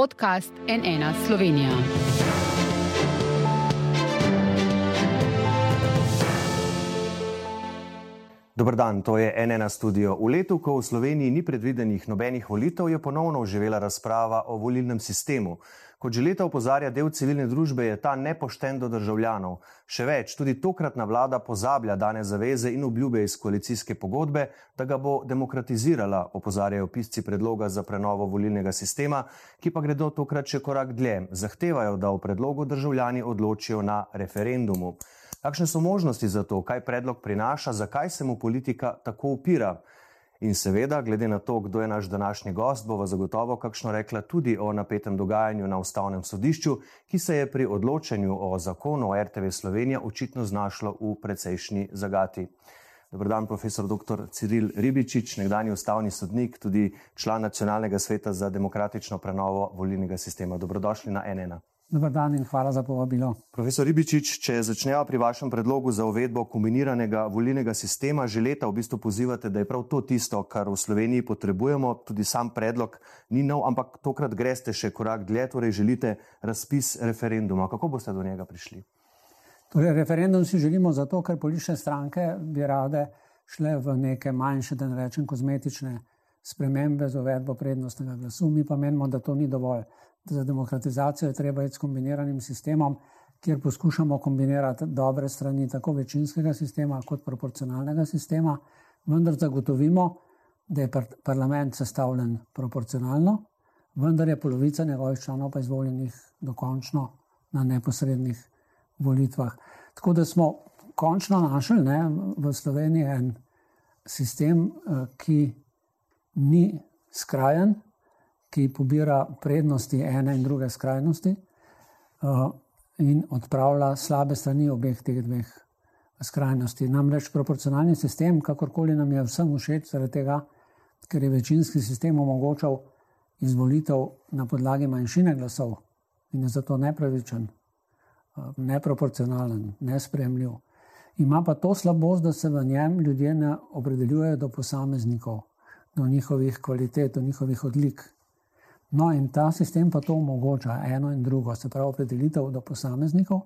podcast NN Slovenija. Dobr dan, to je NN studio. V letu, ko v Sloveniji ni predvidenih nobenih volitev, je ponovno oživela razprava o volilnem sistemu. Kot že leta opozarja del civilne družbe, je ta nepošten do državljanov. Še več, tudi tokratna vlada pozablja dane zaveze in obljube iz koalicijske pogodbe, da ga bo demokratizirala, opozarjajo pisci predloga za prenovo volilnega sistema, ki pa gredo tokrat še korak dlje. Zahtevajo, da o predlogu državljani odločijo na referendumu. Kakšne so možnosti za to, kaj predlog prinaša, zakaj se mu politika tako upira? In seveda, glede na to, kdo je naš današnji gost, bova zagotovo kakšno rekla tudi o napetem dogajanju na ustavnem sodišču, ki se je pri odločanju o zakonu o RTV Slovenija očitno znašlo v precejšnji zagati. Dobrodan, profesor dr. Ciril Ribičič, nekdani ustavni sodnik, tudi član nacionalnega sveta za demokratično prenovo volilnega sistema. Dobrodošli na NN. Dobar dan in hvala za povabilo. Profesor Ribičič, če začnemo pri vašem predlogu za uvedbo kombiniranega volilnega sistema, že leta v bistvu pozivate, da je prav to tisto, kar v Sloveniji potrebujemo. Tudi sam predlog ni nov, ampak tokrat greste še korak dlje, torej želite razpis referenduma. Kako boste do njega prišli? Torej, referendum si želimo zato, ker politične stranke bi rade šle v neke manjše, da ne rečem, kozmetične spremembe z uvedbo prednostnega glasu. Mi pa menimo, da to ni dovolj za demokratizacijo je treba iti s kombiniranim sistemom, kjer poskušamo kombinirati dobre strani tako večinskega sistema kot proporcionalnega sistema, vendar zagotovimo, da je parlament sestavljen proporcionalno, vendar je polovica njegovih članov pa izvoljenih dokončno na neposrednih volitvah. Tako da smo končno našli ne, v Sloveniji en sistem, eh, ki ni skrajen, ki pobira prednosti ene in druge skrajnosti uh, in odpravlja slabe strani obeh teh dveh skrajnosti. Namreč proporcionalni sistem, kakorkoli nam je vsem všeč, zaradi tega, ker je večinski sistem omogočal izvolitev na podlagi manjšine glasov in je zato nepravičen, uh, neproporcionalen, nespremljiv. Ima pa to slabost, da se v njem ljudje ne opredeljujejo do posameznikov, do njihovih kvalitet, do njihovih odlik. No, in ta sistem pa to omogoča, eno in drugo, se pravi, opredelitev do posameznikov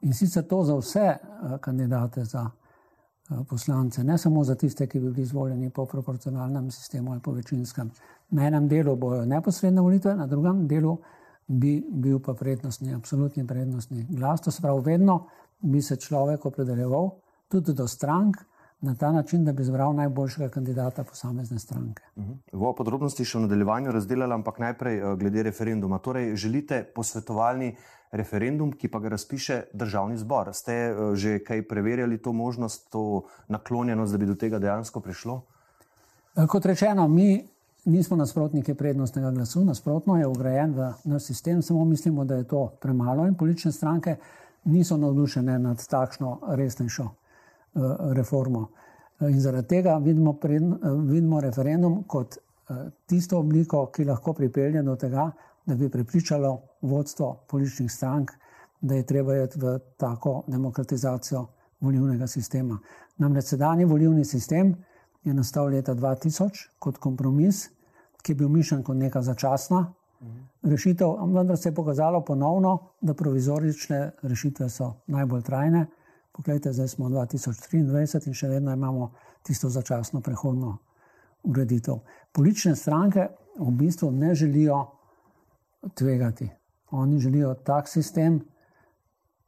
in sicer to za vse uh, kandidate za uh, poslance, ne samo za tiste, ki bi bili izvoljeni po proporcionalnem sistemu ali po večinskem. Na enem delu bojo neposredne volitve, na drugem delu bi bil pa prednostni, absolutni prednostni glas. To se pravi, vedno bi se človek opredeljeval tudi do strank na ta način, da bi izbral najboljšega kandidata posamezne stranke. V podrobnosti še v nadaljevanju razdelala, ampak najprej eh, glede referenduma. Torej, želite posvetovalni referendum, ki pa ga razpiše državni zbor. Ste eh, že kaj preverjali to možnost, to naklonjenost, da bi do tega dejansko prišlo? Eh, kot rečeno, mi nismo nasprotniki prednostnega glasu, nasprotno je ugrajen v naš sistem, samo mislimo, da je to premalo in politične stranke niso navdušene nad takšno resnejšo reformo. Eh, in zaradi tega vidimo, pred, eh, vidimo referendum kot tisto obliko, ki lahko pripelje do tega, da bi prepričalo vodstvo političnih strank, da je treba iti v tako demokratizacijo volivnega sistema. Namreč sedajni volivni sistem je nastal leta 2000 kot kompromis, ki je bil mišljen kot neka začasna rešitev, vendar se je pokazalo ponovno, da provizorične rešitve so najbolj trajne. Poglejte, zdaj smo 2023 in še vedno imamo tisto začasno prehodno ureditev. Politične stranke v bistvu ne želijo tvegati. Oni želijo tak sistem,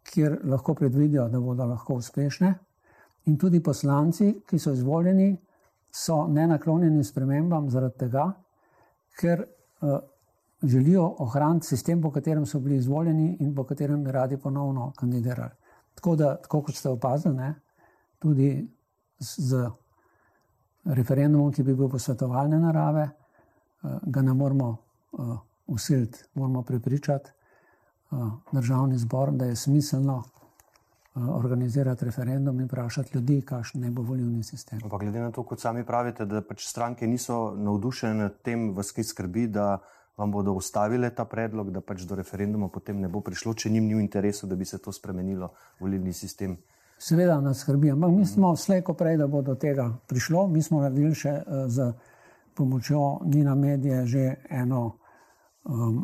kjer lahko predvidijo, da bodo lahko uspešne. In tudi poslanci, ki so izvoljeni, so nenaklonjeni spremembam zaradi tega, ker uh, želijo ohraniti sistem, po katerem so bili izvoljeni in po katerem bi radi ponovno kandidirali. Tako da, tako kot ste opazili, tudi z referendumom, ki bi bil posvetovalne narave, eh, ga ne moramo uh, usiliti, moramo prepričati uh, državni zbor, da je smiselno uh, organizirati referendum in vprašati ljudi, kakšen naj bo volilni sistem. Pa glede na to, kot sami pravite, da pač stranke niso navdušene nad tem, vas kaj skrbi, da vam bodo ustavile ta predlog, da pač do referenduma potem ne bo prišlo, če njim ni v interesu, da bi se to spremenilo, volilni sistem. Seveda nas skrbi, ampak mi smo slejko prej, da bo do tega prišlo. Mi smo naredili še uh, z pomočjo Nina Medije že eno um,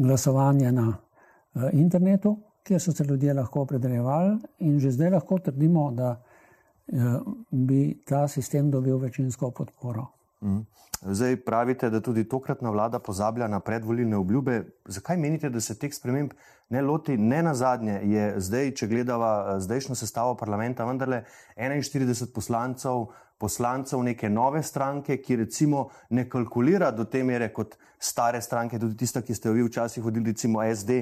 glasovanje na uh, internetu, kjer so se ljudje lahko opredeljevali, in že zdaj lahko trdimo, da uh, bi ta sistem dobil večinsko podporo. Mm. Zdaj pravite, da tudi tokratna vlada pozablja na predvolilne obljube. Zakaj menite, da se teh sprememb ne loti? Ne na zadnje je zdaj, če gledava zdajšnjo sestavo parlamenta, vendarle 41 poslancev, poslancev neke nove stranke, ki recimo ne kalkulira do te mere kot stare stranke, tudi tista, ki ste jo vi včasih vodili, recimo SD,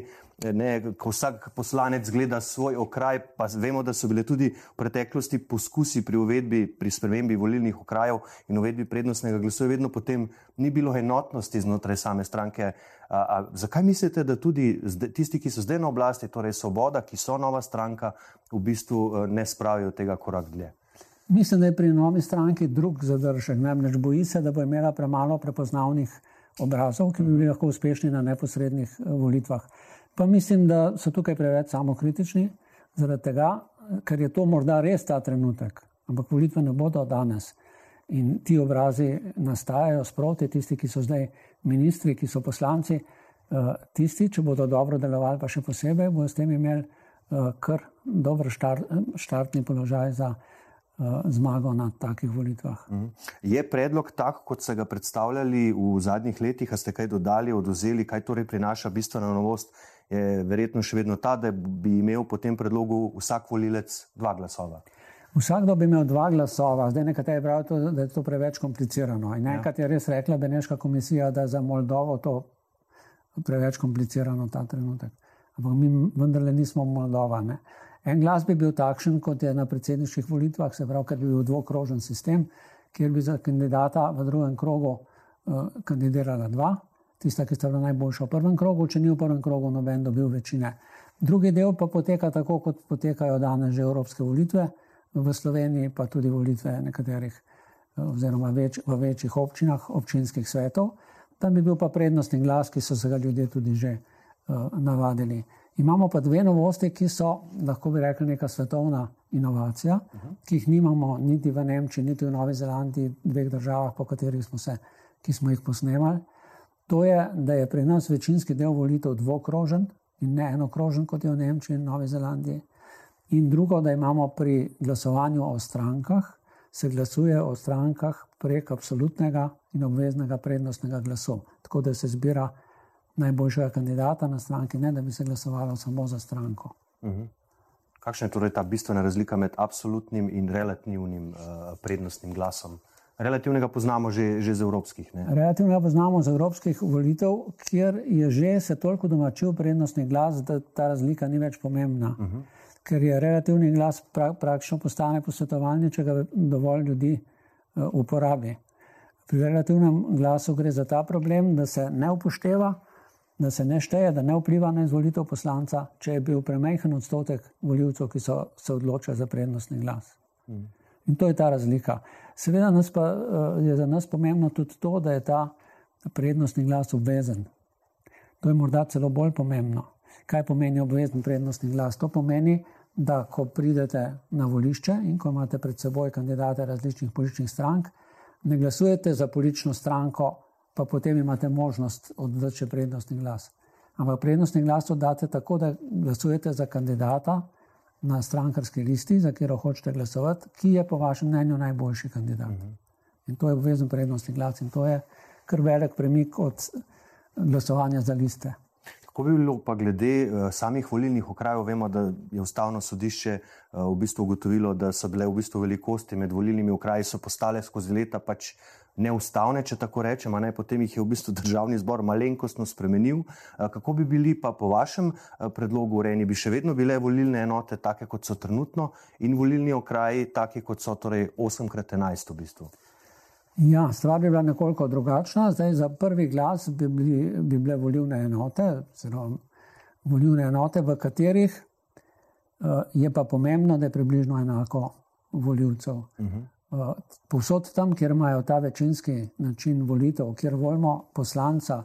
ne, ko vsak poslanec gleda svoj okraj, pa vemo, da so bile tudi v preteklosti poskusi pri uvedbi, pri spremembi volilnih okrajev in uvedbi prednostnega glasu, vedno potem ni bilo enotnosti znotraj same stranke. A, a, zakaj mislite, da tudi tisti, ki so zdaj na oblasti, torej Svoboda, ki so nova stranka, v bistvu eh, ne spravijo tega korak dlje? Mislim, da je pri novi stranki drug zadržek. Namreč boji se, da bo imela premalo prepoznavnih obrazov, ki bi bili lahko uspešni na neposrednih eh, volitvah. Pa mislim, da so tukaj preveč samokritični, zaradi tega, ker je to morda res ta trenutek, ampak volitve ne bodo danes. In ti obrazi nastajajo sproti, tisti, ki so zdaj ministri, ki so poslanci, eh, tisti, če bodo dobro delovali, pa še posebej, bodo s tem imeli eh, kar dober štart, štartni položaj za. Zmago na takih volitvah. Mhm. Je predlog tak, kot ste ga predstavljali v zadnjih letih, a ste kaj dodali, oduzeli, kaj torej prinaša bistvena novost? Je verjetno še vedno ta, da bi imel po tem predlogu vsak volilec dva glasova. Vsakdo bi imel dva glasova, zdaj nekateri pravijo, da je to preveč komplicirano. In enkrat ja. je res rekla Beneška komisija, da je za Moldovo to preveč komplicirano ta trenutek. Ampak mi vendarle nismo Moldova. Ne? En glas bi bil takšen, kot je na predsedniških volitvah, se pravi, ker bi bil dvokrožen sistem, kjer bi za kandidata v drugem krogu uh, kandidirala dva, tista, ki sta bila najboljša v prvem krogu, če ni v prvem krogu noben dobil večine. Drugi del pa poteka tako, kot potekajo danes že evropske volitve, v Sloveniji pa tudi volitve nekaterih, uh, oziroma več, v večjih občinah, občinskih svetov. Tam bi bil pa prednostni glas, ki so se ga ljudje tudi že uh, navadili. Imamo pa dve novosti, ki so, lahko bi rekli, neka svetovna inovacija, uh -huh. ki jih nimamo niti v Nemčiji, niti v Novi Zelandiji, dveh državah, po katerih smo se, ki smo jih posnemali. To je, da je pri nas večinski del volitev dvokrožen in ne enokrožen, kot je v Nemčiji in Novi Zelandiji. In drugo, da imamo pri glasovanju o strankah, se glasuje o strankah prek absolutnega in obveznega prednostnega glasu. Tako da se zbira najboljšega kandidata na stranki, ne da bi se glasovalo samo za stranko. Uh mhm. -huh. Kakšna je torej ta bistvena razlika med absolutnim in relativnim uh, prednostnim glasom? Relativnega poznamo že, že z evropskih. Ne? Relativnega poznamo z evropskih volitev, kjer je že se toliko domačil prednostni glas, da ta razlika ni več pomembna. Uh mhm. -huh. Ker je relativni glas pra, praktično postane posvetovalni, če ga dovolj ljudi uh, uporabi. Pri relativnem glasu gre za ta problem, da se ne upošteva da se ne šteje, da ne vpliva na izvolitev poslanca, če je bil premajhen odstotek voljivcev, ki so se odločili za prednostni glas. Mm. In to je ta razlika. Seveda pa, eh, je za nas pomembno tudi to, da je ta prednostni glas obvezen. To je morda celo bolj pomembno. Kaj pomeni obvezen prednostni glas? To pomeni, da ko pridete na volišče in ko imate pred seboj kandidate različnih političnih strank, ne glasujete za politično stranko pa potem imate možnost oddati prednostni glas. Ampak prednostni glas oddate tako, da glasujete za kandidata na strankarski listi, za katero hočete glasovati, ki je po vašem mnenju najboljši kandidat. Uh mhm. -huh. In to je obvezen prednostni glas in to je kar velik premik od glasovanja za liste. Kako bi bilo pa glede uh, samih volilnih okrajev? Vemo, da je ustavno sodišče uh, v bistvu ugotovilo, da so bile v bistvu velikosti med volilnimi okraji postale skozi leta pač neustavne, če tako rečemo, ne, potem jih je v bistvu državni zbor malenkostno spremenil. Kako bi bili pa po vašem predlogu urejeni? Bi še vedno bile volilne enote take, kot so trenutno, in volilni okraji taki, kot so torej 8x11 v bistvu? Ja, stvar bi bila nekoliko drugačna. Zdaj, za prvi glas bi, bili, bi bile volilne enote, zelo volilne enote, v katerih uh, je pa pomembno, da je približno enako voljivcev. Uh mhm. -huh. Eh, povsod tam, kjer imajo ta večinski način volitev, kjer volimo poslanca,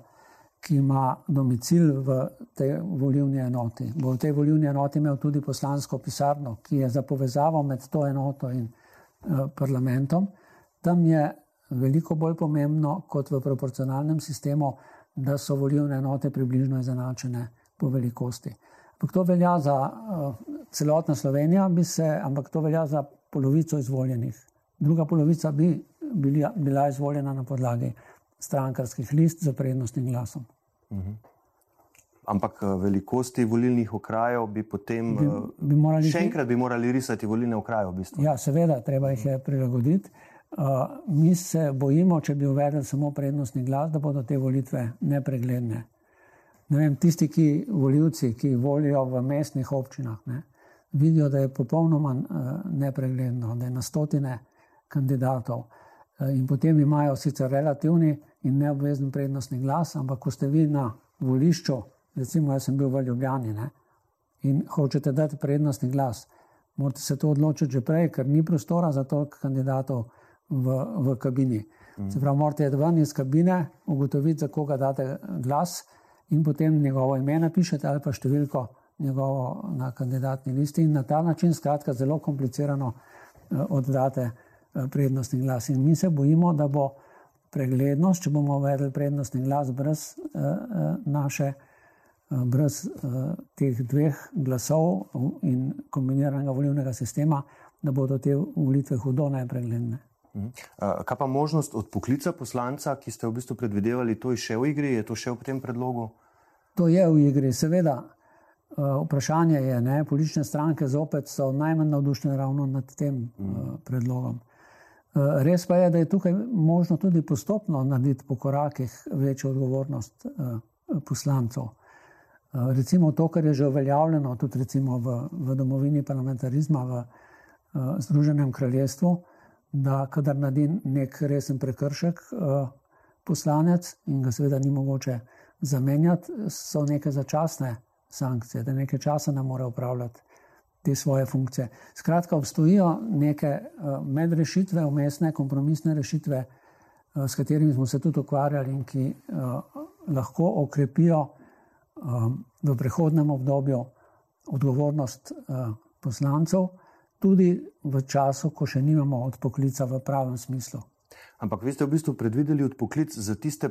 ki ima domicil v tej volilni enoti, bo v tej volilni enoti imel tudi poslansko pisarno, ki je za povezavo med to enoto in uh, parlamentom, tam je veliko bolj pomembno kot v proporcionalnem sistemu, da so volilne enote približno izenačene po velikosti. Ampak to velja za uh, celotno Slovenijo, se, ampak to velja za polovico izvoljenih. Druga polovica bi bili, bila izvoljena na podlagi strankarskih list za prednostnim glasom. Uh mhm. -huh. Ampak eh, velikosti volilnih okrajev bi potem bi, bi morali, še enkrat bi morali risati volilne okraje. V bistvu. Ja, seveda, treba jih je prilagoditi. Uh, mi se bojimo, če bi uvedli samo prednostni glas, da bodo te volitve nepregledne. Ne vem, tisti, ki voljivci, ki volijo v mestnih občinah, ne, vidijo, da je popolnoma uh, nepregledno, da je na stotine kandidatov uh, in potem imajo sicer relativni in neobvezni prednostni glas, ampak ko ste vi na volišču, recimo jaz sem bil v Ljubljani ne, in hočete dati prednostni glas, morate se to odločiti že prej, ker ni prostora za toliko kandidatov v, v kabini. Mm. Se pravi, morate ven iz kabine, ugotoviti, za koga date glas, in potem njegovo ime napišete ali pa številko njegovo na kandidatni listi. In na ta način, skratka, zelo komplicirano uh, oddate prednostni glas. In mi se bojimo, da bo preglednost, če bomo uvedli prednostni glas brez uh, uh, naše. Brez teh dveh glasov in kombiniranega volilnega sistema, da bodo te volitve hudo nepregledne. Mhm. Kaj pa možnost odpoklica poslanca, ki ste v bistvu predvidevali, to je še v igri, je to še v tem predlogu? To je v igri, seveda. Vprašanje je, da politične stranke zopet so najmanj navdušene ravno nad tem mm. predlogom. Res pa je, da je tukaj možno tudi postopno narediti po korakih večjo odgovornost poslancov. Recimo to, kar je že uveljavljeno tudi v, v domovini parlamentarizma v Združenem kraljestvu, da kadar naredi nek resen prekršek poslanec in ga seveda ni mogoče zamenjati, so neke začasne sankcije, da nekaj časa ne more upravljati te svoje funkcije. Skratka, obstojijo neke uh, medrešitve, umestne, kompromisne rešitve, uh, s katerimi smo se tudi ukvarjali in ki uh, lahko okrepijo v prehodnem obdobju odgovornost poslancev tudi v času, ko še nimamo odpoklica v pravem smislu. Ampak vi ste v bistvu predvideli odpoklic za tiste,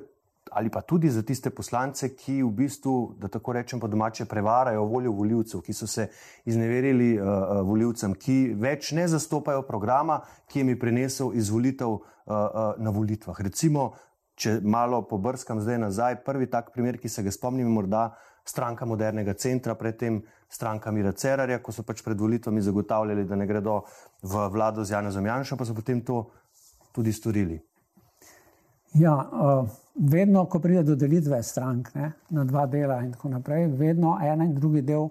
ali pa tudi za tiste poslance, ki v bistvu, da tako rečem, po domače prevarajo voljo voljivcev, ki so se izneverili uh, eh, eh, voljivcem, ki več ne zastopajo programa, ki je prinesel izvolitev uh, uh, na volitvah. Recimo, če malo pobrskam zdaj nazaj, prvi tak primer, ki se ga spomnim, je morda stranka modernega centra, predtem stranka Mira Cerarja, ko so pač pred volitvami zagotavljali, da ne gredo v vlado z Janezom Janšom, pa so potem to tudi storili. Ja, uh, vedno, ko pride do delitve strank ne, na dva dela in tako naprej, vedno en in drugi del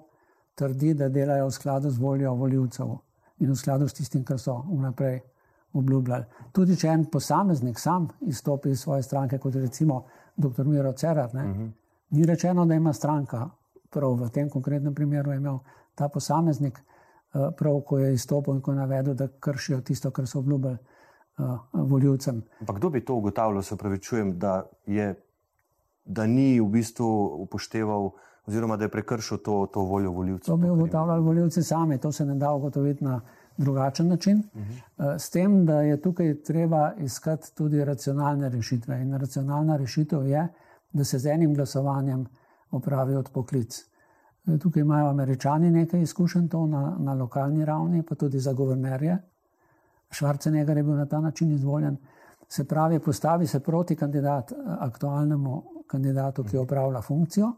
trdi, da delajo v skladu z voljo voljivcev in v skladu s tistim, kar so vnaprej obljubljali. Tudi če en posameznik sam izstopi iz svoje stranke, kot recimo dr. Miro Cerar, ne, uh mhm. -huh. Ni rečeno, da ima stranka prav v tem konkretnem primeru, imel ta posameznik eh, prav, ko je izstopil in ko je navedel, da kršijo tisto, kar so obljubili uh, voljivcem. Ampak kdo bi to ugotavljal, se pravi, čujem, da, je, da ni v bistvu upošteval. Oziroma, da je prekršil to, to voljo voljivcev. To bi ugotavljali voljivci sami, to se ne da ugotoviti na drugačen način. Uh mhm. eh, -huh. S tem, da je tukaj treba iskati tudi racionalne rešitve. In racionalna rešitev je, da se z enim glasovanjem opravi odpoklic. E, tukaj imajo američani nekaj izkušenj to na, na lokalni ravni, pa tudi za guvernerje. Švarcenegar je bil na ta način izvoljen. Se pravi, postavi se proti kandidat, aktualnemu kandidatu, ki opravlja funkcijo.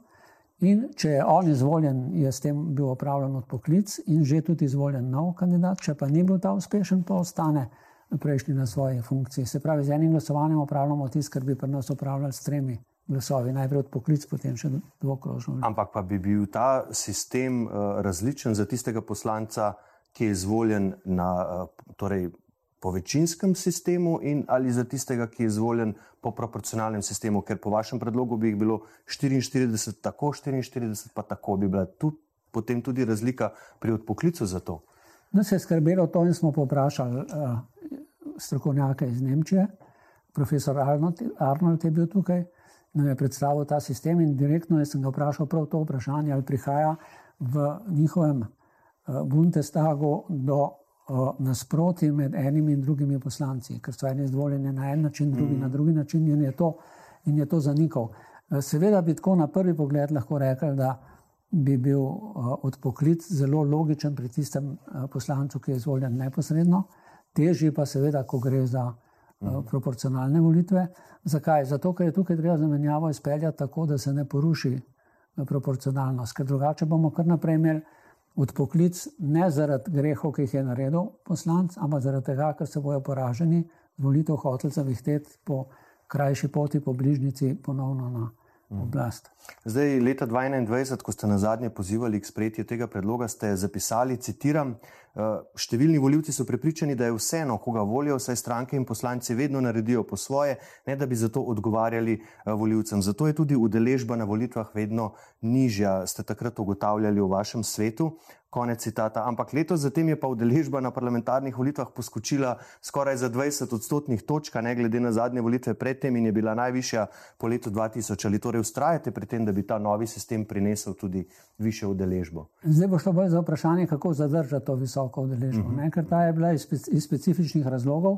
In če je on izvoljen, je s tem bil opravljen odpoklic in že tudi izvoljen nov kandidat, če pa ni bil ta uspešen, pa ostane prejšnji na svoji funkciji. Se pravi, z enim glasovanjem opravljamo tisto, kar bi pri nas opravljali s tremi glasovi, najprej od poklic, potem še dvokrožno. Ampak pa bi bil ta sistem uh, različen za tistega poslanca, ki je izvoljen na, uh, torej, po večinskem sistemu in ali za tistega, ki je izvoljen po proporcionalnem sistemu, ker po vašem predlogu bi jih bilo 44, tako 44, pa tako bi bila tu potem tudi razlika pri odpoklicu za to. No, se je skrbelo to in smo poprašali uh, strokovnjake iz Nemčije, profesor Arnold, Arnold je bil tukaj nam je predstavil ta sistem in direktno sem ga vprašal prav to vprašanje, ali prihaja v njihovem Bundestagu do uh, nasproti med enimi in drugimi poslanci, ker so eni izvoljeni na en način, drugi mm. na drugi način in je to, in je to zanikal. Seveda bi tako na prvi pogled lahko rekli, da bi bil odpoklic zelo logičen pri tistem poslancu, ki je izvoljen neposredno, težji pa seveda, ko gre za mhm. proporcionalne volitve. Zakaj? Zato, ker je tukaj treba zamenjavo izpeljati tako, da se ne poruši proporcionalnost, ker drugače bomo kar naprej imeli odpoklic ne zaradi grehov, ki jih je naredil poslanc, ampak zaradi tega, ker se bojo poraženi volitev hotel zavihteti po krajši poti, po bližnjici, ponovno na. Oblast. Zdaj, leta 2021, ko ste na zadnje pozivali k sprejetju tega predloga, ste zapisali, citiram, Eh, številni voljivci so prepričani, da je vseeno, koga volijo, saj stranke in poslanci vedno naredijo po svoje, ne da bi zato odgovarjali eh, voljivcem. Zato je tudi udeležba na volitvah vedno nižja, ste takrat ugotavljali v vašem svetu. Konec citata. Ampak letos zatem je pa udeležba na parlamentarnih volitvah poskočila skoraj za 20 odstotnih točk, ne glede na zadnje volitve predtem in je bila najvišja po letu 2000. Ali torej ustrajate pri tem, da bi ta novi sistem prinesel tudi više udeležbo? Zdaj bo šlo bolj za vprašanje, kako zadržati to visoko udeležbo. Uh mhm. -huh. Ker ta je bila iz, spe, iz specifičnih razlogov,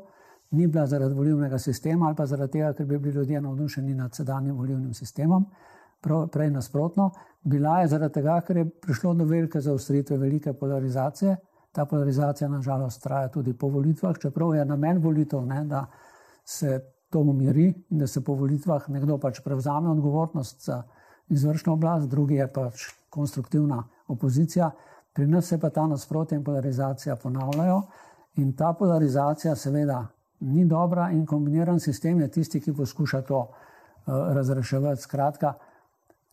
ni bila zaradi volilnega sistema ali pa zaradi tega, ker bi bili ljudje navdušeni nad sedanjim volilnim sistemom prej nasprotno, bila je zaradi tega, ker je prišlo do velike zaustritve, velike polarizacije. Ta polarizacija, nažalost, traja tudi po volitvah, čeprav je namen volitev, ne, da se to umiri in da se po volitvah nekdo pač prevzame odgovornost za izvršno oblast, drugi je pač konstruktivna opozicija. Pri nas se pa ta nasprotje in polarizacija ponavljajo in ta polarizacija seveda ni dobra in kombiniran sistem je tisti, ki poskuša to uh, razreševati. Skratka,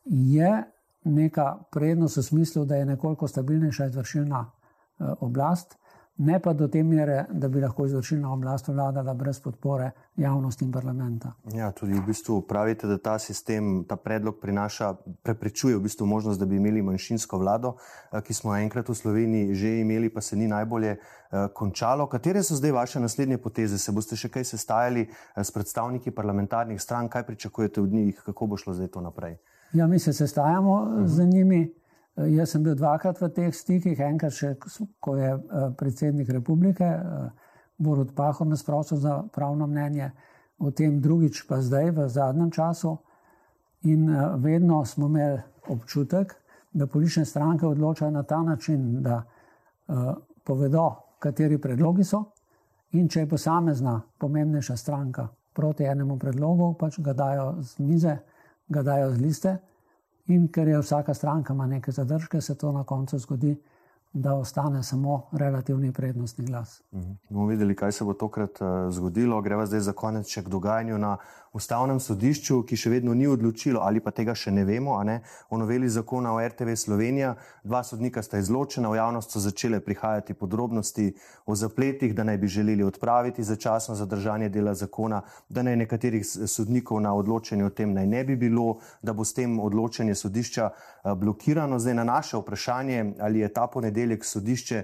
je neka prednost v smislu, da je nekoliko stabilnejša izvršilna eh, oblast, ne pa do te mere, da bi lahko izvršilna oblast vladala brez podpore javnosti in parlamenta. Ja, tudi v bistvu pravite, da ta sistem, ta predlog prinaša, preprečuje v bistvu možnost, da bi imeli manjšinsko vlado, eh, ki smo enkrat v Sloveniji že imeli, pa se ni najbolje eh, končalo. Katere so zdaj vaše naslednje poteze? Se boste še kaj sestajali s predstavniki parlamentarnih strank? Kaj pričakujete od njih? Kako bo šlo zdaj to naprej? Ja, mi se sestajamo uh -huh. z njimi. Jaz sem bil dvakrat v teh stikih, enkrat še, ko je eh, predsednik republike eh, Borod Pahor nas prosil za pravno mnenje o tem, drugič pa zdaj v zadnjem času. In eh, vedno smo imeli občutek, da politične stranke odločajo na ta način, da povedo, kateri predlogi so. In če je posamezna pomembnejša stranka proti enemu predlogu, pač ga dajo z mize ga dajo z liste, in ker je vsaka stranka ima neke zadržke, se to na koncu zgodi, da ostane samo relativni prednostni glas. Mhm. Bomo videli, kaj se bo tokrat uh, zgodilo. Greva zdaj za konec še k dogajanju na ustavnem sodišču, ki še vedno ni odločilo, ali pa tega še ne vemo, ne, o noveli zakona o RTV Slovenija. Dva sodnika sta izločena, v javnost so začele prihajati podrobnosti o zapletih, da naj bi želeli odpraviti začasno zadržanje dela zakona, da naj nekaterih sodnikov na odločanje o tem naj ne bi bilo, da bo s tem odločanje sodišča blokirano. Zdaj na naše vprašanje, ali je ta ponedeljek sodišče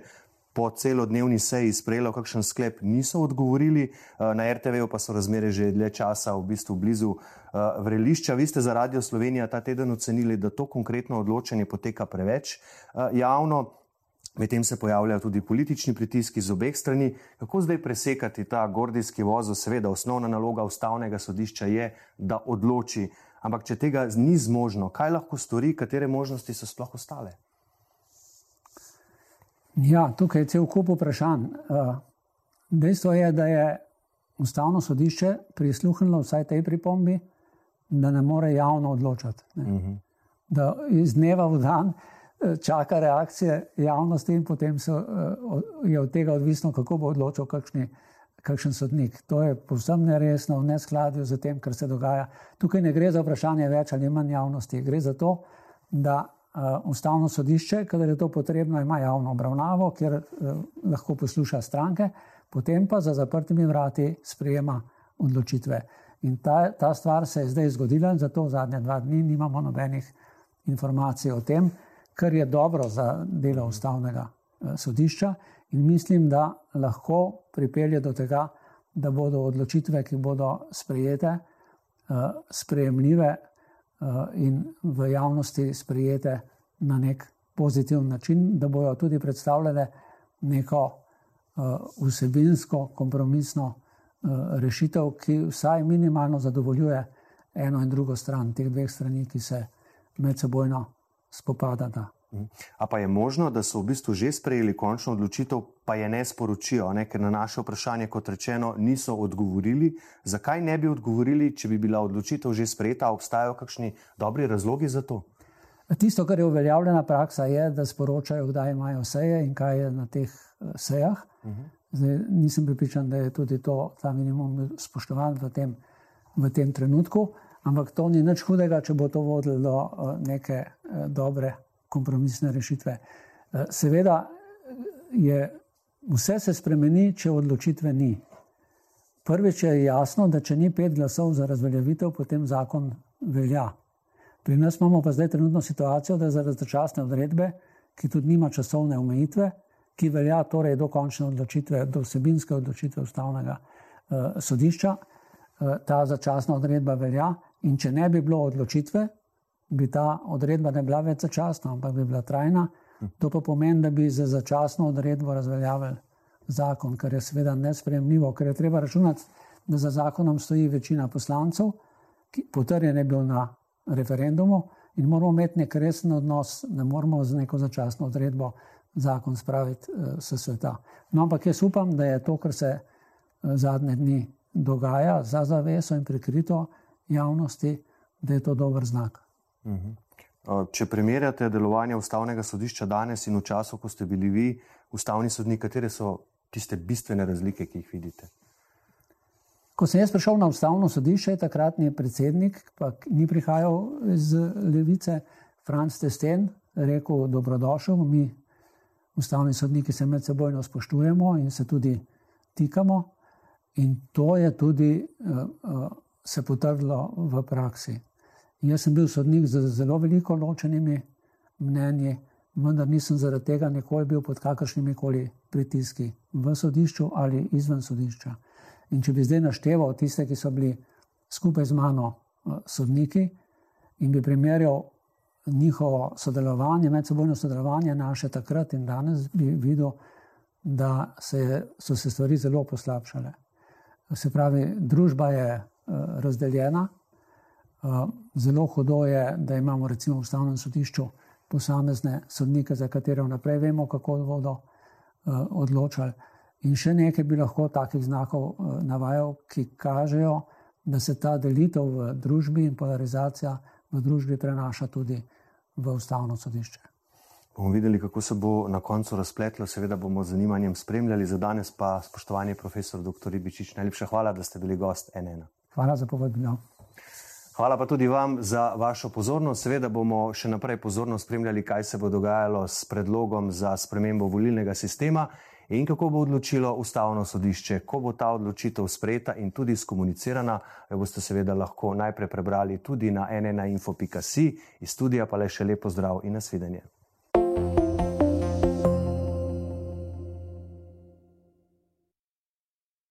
po celodnevni seji sprejelo kakšen sklep, niso odgovorili, eh, na RTV pa so razmere že dlje časa v bistvu blizu eh, vrelišča. Vi ste za Radio Slovenija ta teden ocenili, da to konkretno odločanje poteka preveč eh, javno. Medtem se pojavljajo tudi politični pritiski z obeh strani. Kako zdaj presekati ta gordijski voz? Seveda, osnovna naloga ustavnega sodišča je, da odloči. Ampak, če tega ni zmožno, kaj lahko stori, katere možnosti so sploh ostale? Ja, tukaj je cel kup vprašanj. Eh, dejstvo je, da je ustavno sodišče prisluhnilo vsaj tej pripombi, da ne more javno odločati. Ne. Mhm. Da iz dneva v dan eh, čaka reakcije javnosti in potem so, eh, je od tega odvisno, kako bo odločil kakšni, kakšen sodnik. To je povsem neresno, v neskladju z tem, kar se dogaja. Tukaj ne gre za vprašanje več ali manj javnosti, gre za to, da uh, ustavno sodišče, kadar je to potrebno, ima javno obravnavo, kjer uh, lahko posluša stranke, potem pa za zaprtimi vrati sprejema odločitve. In ta, ta stvar se je zdaj zgodila, zato zadnje dva dni nimamo nobenih informacij o tem, kar je dobro za delo ustavnega uh, sodišča. In mislim, da lahko pripelje do tega, da bodo odločitve, ki bodo sprejete, sprejemljive Eh, in v javnosti sprejete na nek pozitiven način, da bojo tudi predstavljale neko eh, vsebinsko, kompromisno eh, rešitev, ki vsaj minimalno zadovoljuje eno in drugo stran, teh dveh strani, ki se medsebojno spopadata. A pa je možno, da so v bistvu že sprejeli končno odločitev, pa je ne sporočijo, ne? ker na naše vprašanje, kot rečeno, niso odgovorili. Zakaj ne bi odgovorili, če bi bila odločitev že sprejeta? Obstajajo kakšni dobri razlogi za to? Tisto, kar je uveljavljena praksa, je, da sporočajo, kdaj imajo seje in kaj je na teh eh, sejah. Uh mhm. -huh. Zdaj, nisem pripričan, da je tudi to, ta minimum spoštovan v tem, v tem trenutku, ampak to ni nič hudega, če bo to vodilo do uh, neke uh, dobre kompromisne rešitve. Uh, seveda je vse se spremeni, če odločitve ni. Prvič je jasno, da če ni pet glasov za razveljavitev, potem zakon velja. Pri nas imamo pa zdaj trenutno situacijo, da zaradi začasne odredbe, ki tudi nima časovne omejitve, ki velja torej do končne odločitve, do vsebinske odločitve ustavnega uh, sodišča, uh, ta začasna odredba velja. In če ne bi bilo odločitve, bi ta odredba ne bila več začasna, ampak bi bila trajna. To pa pomeni, da bi za začasno odredbo razveljavili zakon, kar je seveda nespremljivo, ker je treba računati, da za zakonom stoji večina poslancev, ki potrjen je bil na referendumu in moramo imeti nek resen odnos, ne moramo z neko začasno odredbo zakon spraviti uh, s sveta. No, ampak jaz upam, da je to, kar se uh, zadnje dni dogaja za zaveso in prikrito javnosti, da je to dober znak. Uh mhm. -huh. Če primerjate delovanje ustavnega sodišča danes in v času, ko ste bili vi ustavni sodnik, katere so tiste bistvene razlike, ki jih vidite? Ko sem jaz prišel na ustavno sodišče, takratni predsednik, pa ni prihajal iz levice, Franz Testen, rekel: Dobrodošel, mi, ustavni sodniki, se med sebojno spoštujemo in se tudi tikamo. In to je tudi uh, uh, se potrdilo v praksi. Jaz sem bil sodnik z zelo veliko ločenimi mnenji, vendar nisem zaradi tega nikoli bil pod kakršnimi koli pritiski v sodišču ali izven sodišča. In če bi zdaj našteval tiste, ki so bili skupaj z mano eh, sodniki, in bi primerjal njihovo sodelovanje, medsebojno sodelovanje naše takrat in danes, bi videl, da se, so se stvari zelo poslabšale. Se pravi, družba je uh, razdeljena, uh, zelo hudo je, da imamo recimo v ustavnem sodišču posamezne sodnike, za katere vnaprej vemo, kako bodo uh, odločali. In še nekaj bi lahko takih znakov uh, navajal, ki kažejo, da se ta delitev v družbi in polarizacija v družbi prenaša tudi v ustavno sodišče. Bomo videli, kako se bo na koncu razpletlo, seveda bomo z zanimanjem spremljali. Za danes pa, spoštovani profesor dr. Ribičič, najlepša hvala, da ste bili gost NN. Hvala za povabilo. Hvala pa tudi vam za vašo pozornost. Seveda bomo še naprej pozorno spremljali, kaj se bo dogajalo s predlogom za spremembo volilnega sistema in kako bo odločilo ustavno sodišče, ko bo ta odločitev sprejeta in tudi skomunicirana. Jo boste seveda lahko najprej prebrali tudi na nnainfo.si, iz studija pa le še lepo zdrav in nasvidenje. thank you